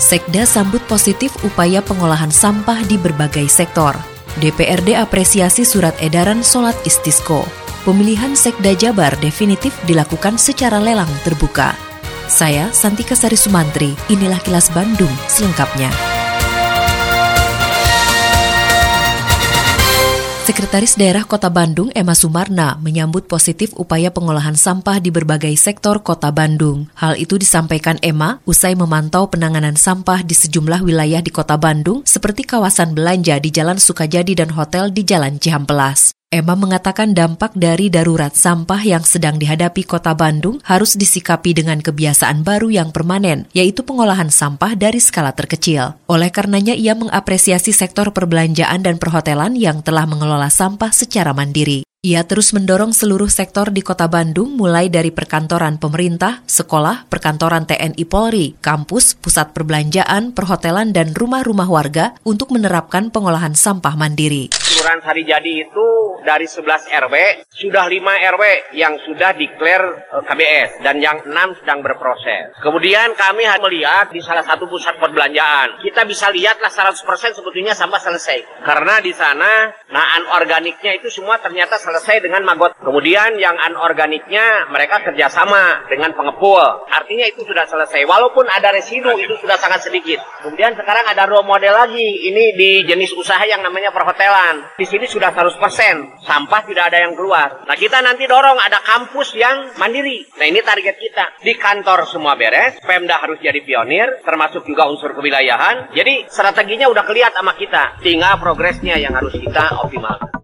Sekda sambut positif upaya pengolahan sampah di berbagai sektor. DPRD apresiasi surat edaran solat istisco. Pemilihan Sekda Jabar definitif dilakukan secara lelang terbuka. Saya Santika Sari Sumantri, inilah kilas Bandung selengkapnya. Sekretaris Daerah Kota Bandung Emma Sumarna menyambut positif upaya pengolahan sampah di berbagai sektor Kota Bandung. Hal itu disampaikan Emma usai memantau penanganan sampah di sejumlah wilayah di Kota Bandung seperti kawasan belanja di Jalan Sukajadi dan hotel di Jalan Cihampelas. Emma mengatakan dampak dari darurat sampah yang sedang dihadapi kota Bandung harus disikapi dengan kebiasaan baru yang permanen, yaitu pengolahan sampah dari skala terkecil. Oleh karenanya ia mengapresiasi sektor perbelanjaan dan perhotelan yang telah mengelola sampah secara mandiri. Ia terus mendorong seluruh sektor di kota Bandung mulai dari perkantoran pemerintah, sekolah, perkantoran TNI Polri, kampus, pusat perbelanjaan, perhotelan, dan rumah-rumah warga untuk menerapkan pengolahan sampah mandiri. Kelurahan Sarijadi itu dari 11 RW, sudah 5 RW yang sudah declare eh, KBS dan yang 6 sedang berproses. Kemudian kami melihat di salah satu pusat perbelanjaan. Kita bisa lihatlah 100% sebetulnya sampah selesai. Karena di sana, nah organiknya itu semua ternyata selesai dengan magot. Kemudian yang anorganiknya mereka kerjasama dengan pengepul. Artinya itu sudah selesai. Walaupun ada residu itu sudah sangat sedikit. Kemudian sekarang ada role model lagi. Ini di jenis usaha yang namanya perhotelan. Di sini sudah 100%. Sampah tidak ada yang keluar. Nah kita nanti dorong ada kampus yang mandiri. Nah ini target kita. Di kantor semua beres. Pemda harus jadi pionir. Termasuk juga unsur kewilayahan. Jadi strateginya udah kelihatan sama kita. Tinggal progresnya yang harus kita optimalkan.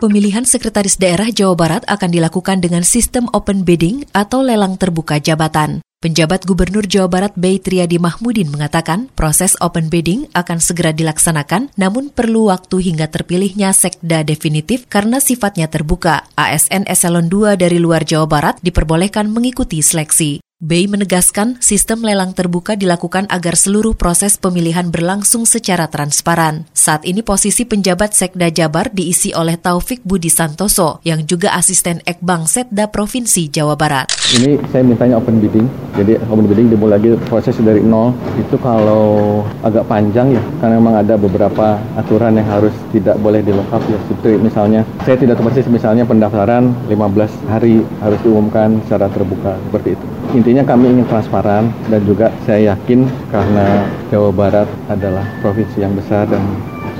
Pemilihan sekretaris daerah Jawa Barat akan dilakukan dengan sistem open bidding atau lelang terbuka jabatan. Penjabat Gubernur Jawa Barat Bay Triadi Mahmudin mengatakan proses open bidding akan segera dilaksanakan namun perlu waktu hingga terpilihnya sekda definitif karena sifatnya terbuka. ASN Eselon 2 dari luar Jawa Barat diperbolehkan mengikuti seleksi. Bay menegaskan sistem lelang terbuka dilakukan agar seluruh proses pemilihan berlangsung secara transparan. Saat ini posisi penjabat Sekda Jabar diisi oleh Taufik Budi Santoso yang juga asisten Ekbang Setda Provinsi Jawa Barat. Ini saya mintanya open bidding, jadi open bidding dimulai lagi proses dari nol. Itu kalau agak panjang ya, karena memang ada beberapa aturan yang harus tidak boleh dilengkap ya. Seperti misalnya, saya tidak tahu persis misalnya pendaftaran 15 hari harus diumumkan secara terbuka, seperti itu. Inti Intinya kami ingin transparan dan juga saya yakin karena Jawa Barat adalah provinsi yang besar dan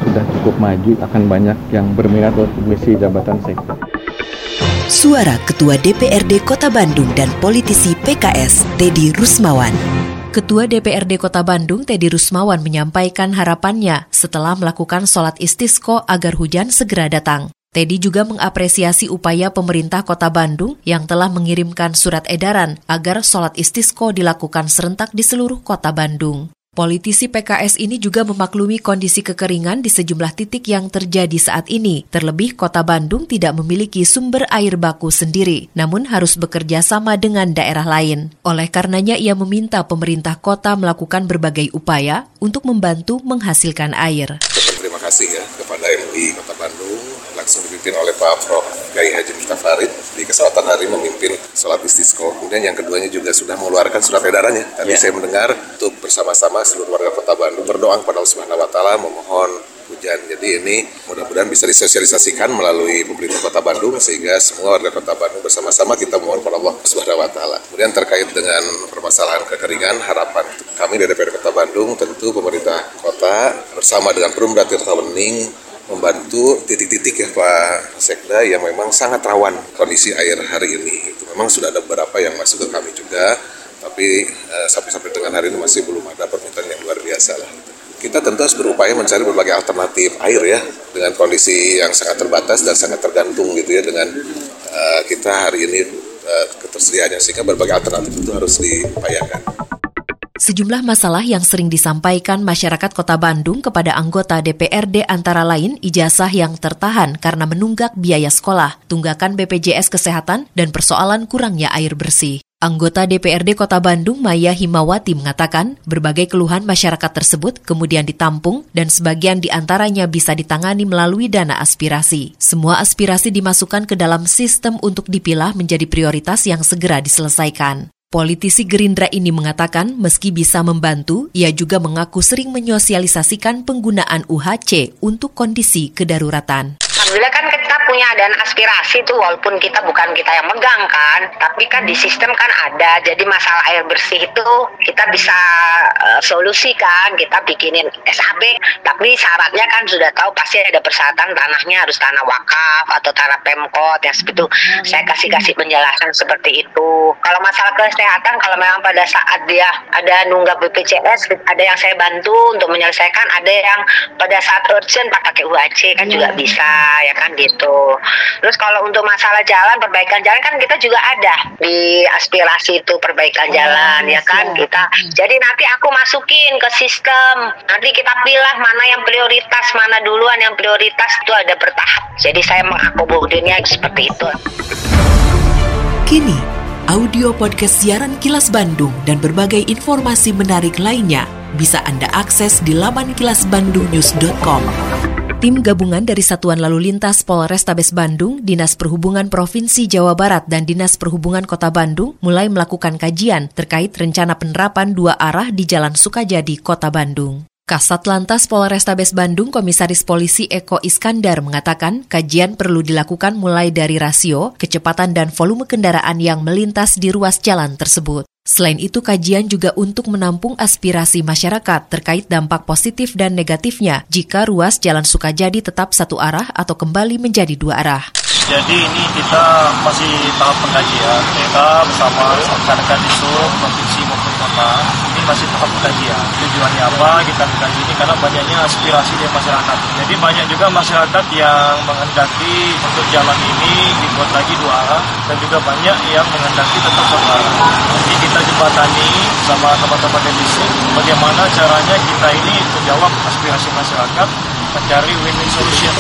sudah cukup maju akan banyak yang berminat untuk misi jabatan sektor. Suara Ketua DPRD Kota Bandung dan politisi PKS Teddy Rusmawan. Ketua DPRD Kota Bandung Teddy Rusmawan menyampaikan harapannya setelah melakukan sholat istisqo agar hujan segera datang. Teddy juga mengapresiasi upaya pemerintah kota Bandung yang telah mengirimkan surat edaran agar sholat istisqo dilakukan serentak di seluruh kota Bandung. Politisi PKS ini juga memaklumi kondisi kekeringan di sejumlah titik yang terjadi saat ini. Terlebih kota Bandung tidak memiliki sumber air baku sendiri, namun harus bekerja sama dengan daerah lain. Oleh karenanya ia meminta pemerintah kota melakukan berbagai upaya untuk membantu menghasilkan air. Terima kasih ya kepada MUI Kota Bandung langsung dipimpin oleh Pak Prof. Gai Haji Miftah Farid di kesempatan hari memimpin sholat istisqo. Kemudian yang keduanya juga sudah mengeluarkan surat edarannya. Tadi yeah. saya mendengar untuk bersama-sama seluruh warga Kota Bandung berdoa kepada Allah Subhanahu wa taala memohon hujan. Jadi ini mudah-mudahan bisa disosialisasikan melalui pemerintah Kota Bandung sehingga semua warga Kota Bandung bersama-sama kita mohon kepada Allah Subhanahu wa taala. Kemudian terkait dengan permasalahan kekeringan, harapan kami dari DPR Kota Bandung tentu pemerintah kota bersama dengan Perumda Tirta Wening membantu titik-titik ya Pak Sekda yang memang sangat rawan kondisi air hari ini. Itu memang sudah ada beberapa yang masuk ke kami juga, tapi eh, sampai-sampai dengan hari ini masih belum ada permintaan yang luar biasa lah. Kita tentu harus berupaya mencari berbagai alternatif air ya dengan kondisi yang sangat terbatas dan sangat tergantung gitu ya dengan uh, kita hari ini uh, ketersediaannya sehingga berbagai alternatif itu harus diupayakan. Sejumlah masalah yang sering disampaikan masyarakat Kota Bandung kepada anggota DPRD antara lain ijazah yang tertahan karena menunggak biaya sekolah, tunggakan BPJS Kesehatan, dan persoalan kurangnya air bersih. Anggota DPRD Kota Bandung Maya Himawati mengatakan berbagai keluhan masyarakat tersebut kemudian ditampung dan sebagian di antaranya bisa ditangani melalui dana aspirasi. Semua aspirasi dimasukkan ke dalam sistem untuk dipilah menjadi prioritas yang segera diselesaikan. Politisi Gerindra ini mengatakan meski bisa membantu, ia juga mengaku sering menyosialisasikan penggunaan UHC untuk kondisi kedaruratan. Alhamdulillah kan kita punya dana aspirasi tuh walaupun kita bukan kita yang megang kan, tapi kan di sistem kan ada. Jadi masalah air bersih itu kita bisa uh, solusikan, kita bikinin SAB, tapi syaratnya kan sudah tahu pasti ada persyaratan tanahnya harus tanah wakaf atau tanah Pemkot yang seperti itu. Saya kasih-kasih penjelasan seperti itu. Kalau masalah kesehatan kalau memang pada saat dia ada nunggak BPJS, ada yang saya bantu untuk menyelesaikan, ada yang pada saat urgent pakai UHC kan juga bisa ya kan gitu. Terus kalau untuk masalah jalan, perbaikan jalan kan kita juga ada di aspirasi itu perbaikan oh, jalan ya kan kita. Jadi nanti aku masukin ke sistem. Nanti kita pilih mana yang prioritas, mana duluan yang prioritas itu ada bertahap. Jadi saya mengakomodasinya seperti itu. Kini, audio podcast siaran Kilas Bandung dan berbagai informasi menarik lainnya bisa Anda akses di laman kilasbandungnews.com. Tim gabungan dari Satuan Lalu Lintas Polrestabes Bandung, Dinas Perhubungan Provinsi Jawa Barat, dan Dinas Perhubungan Kota Bandung mulai melakukan kajian terkait rencana penerapan dua arah di Jalan Sukajadi, Kota Bandung. Kasat Lantas Polrestabes Bandung Komisaris Polisi Eko Iskandar mengatakan kajian perlu dilakukan mulai dari rasio, kecepatan dan volume kendaraan yang melintas di ruas jalan tersebut. Selain itu, kajian juga untuk menampung aspirasi masyarakat terkait dampak positif dan negatifnya jika ruas Jalan Sukajadi tetap satu arah atau kembali menjadi dua arah. Jadi ini kita masih tahap pengkajian. Kita bersama di seluruh provinsi maupun kota ini masih tahap pengkajian. Tujuannya apa kita mengkaji ini karena banyaknya aspirasi dari masyarakat. Jadi banyak juga masyarakat yang menghendaki untuk jalan ini dibuat lagi dua arah dan juga banyak yang menghendaki tetap satu arah. Jadi kita jembatani sama teman-teman di sini bagaimana caranya kita ini menjawab aspirasi masyarakat mencari win-win solution.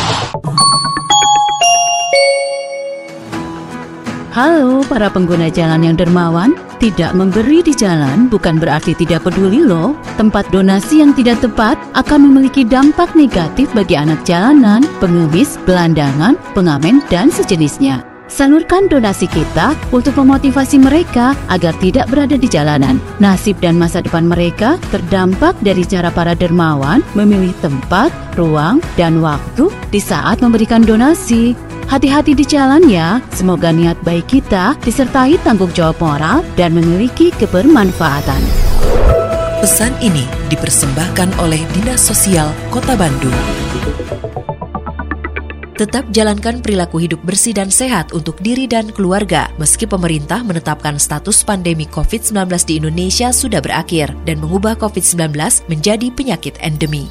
Halo para pengguna jalan yang dermawan, tidak memberi di jalan bukan berarti tidak peduli loh. Tempat donasi yang tidak tepat akan memiliki dampak negatif bagi anak jalanan, pengemis, gelandangan, pengamen, dan sejenisnya. Salurkan donasi kita untuk memotivasi mereka agar tidak berada di jalanan. Nasib dan masa depan mereka terdampak dari cara para dermawan memilih tempat, ruang, dan waktu di saat memberikan donasi. Hati-hati di jalan ya, semoga niat baik kita disertai tanggung jawab moral dan memiliki kebermanfaatan. Pesan ini dipersembahkan oleh Dinas Sosial Kota Bandung. Tetap jalankan perilaku hidup bersih dan sehat untuk diri dan keluarga meski pemerintah menetapkan status pandemi COVID-19 di Indonesia sudah berakhir dan mengubah COVID-19 menjadi penyakit endemi.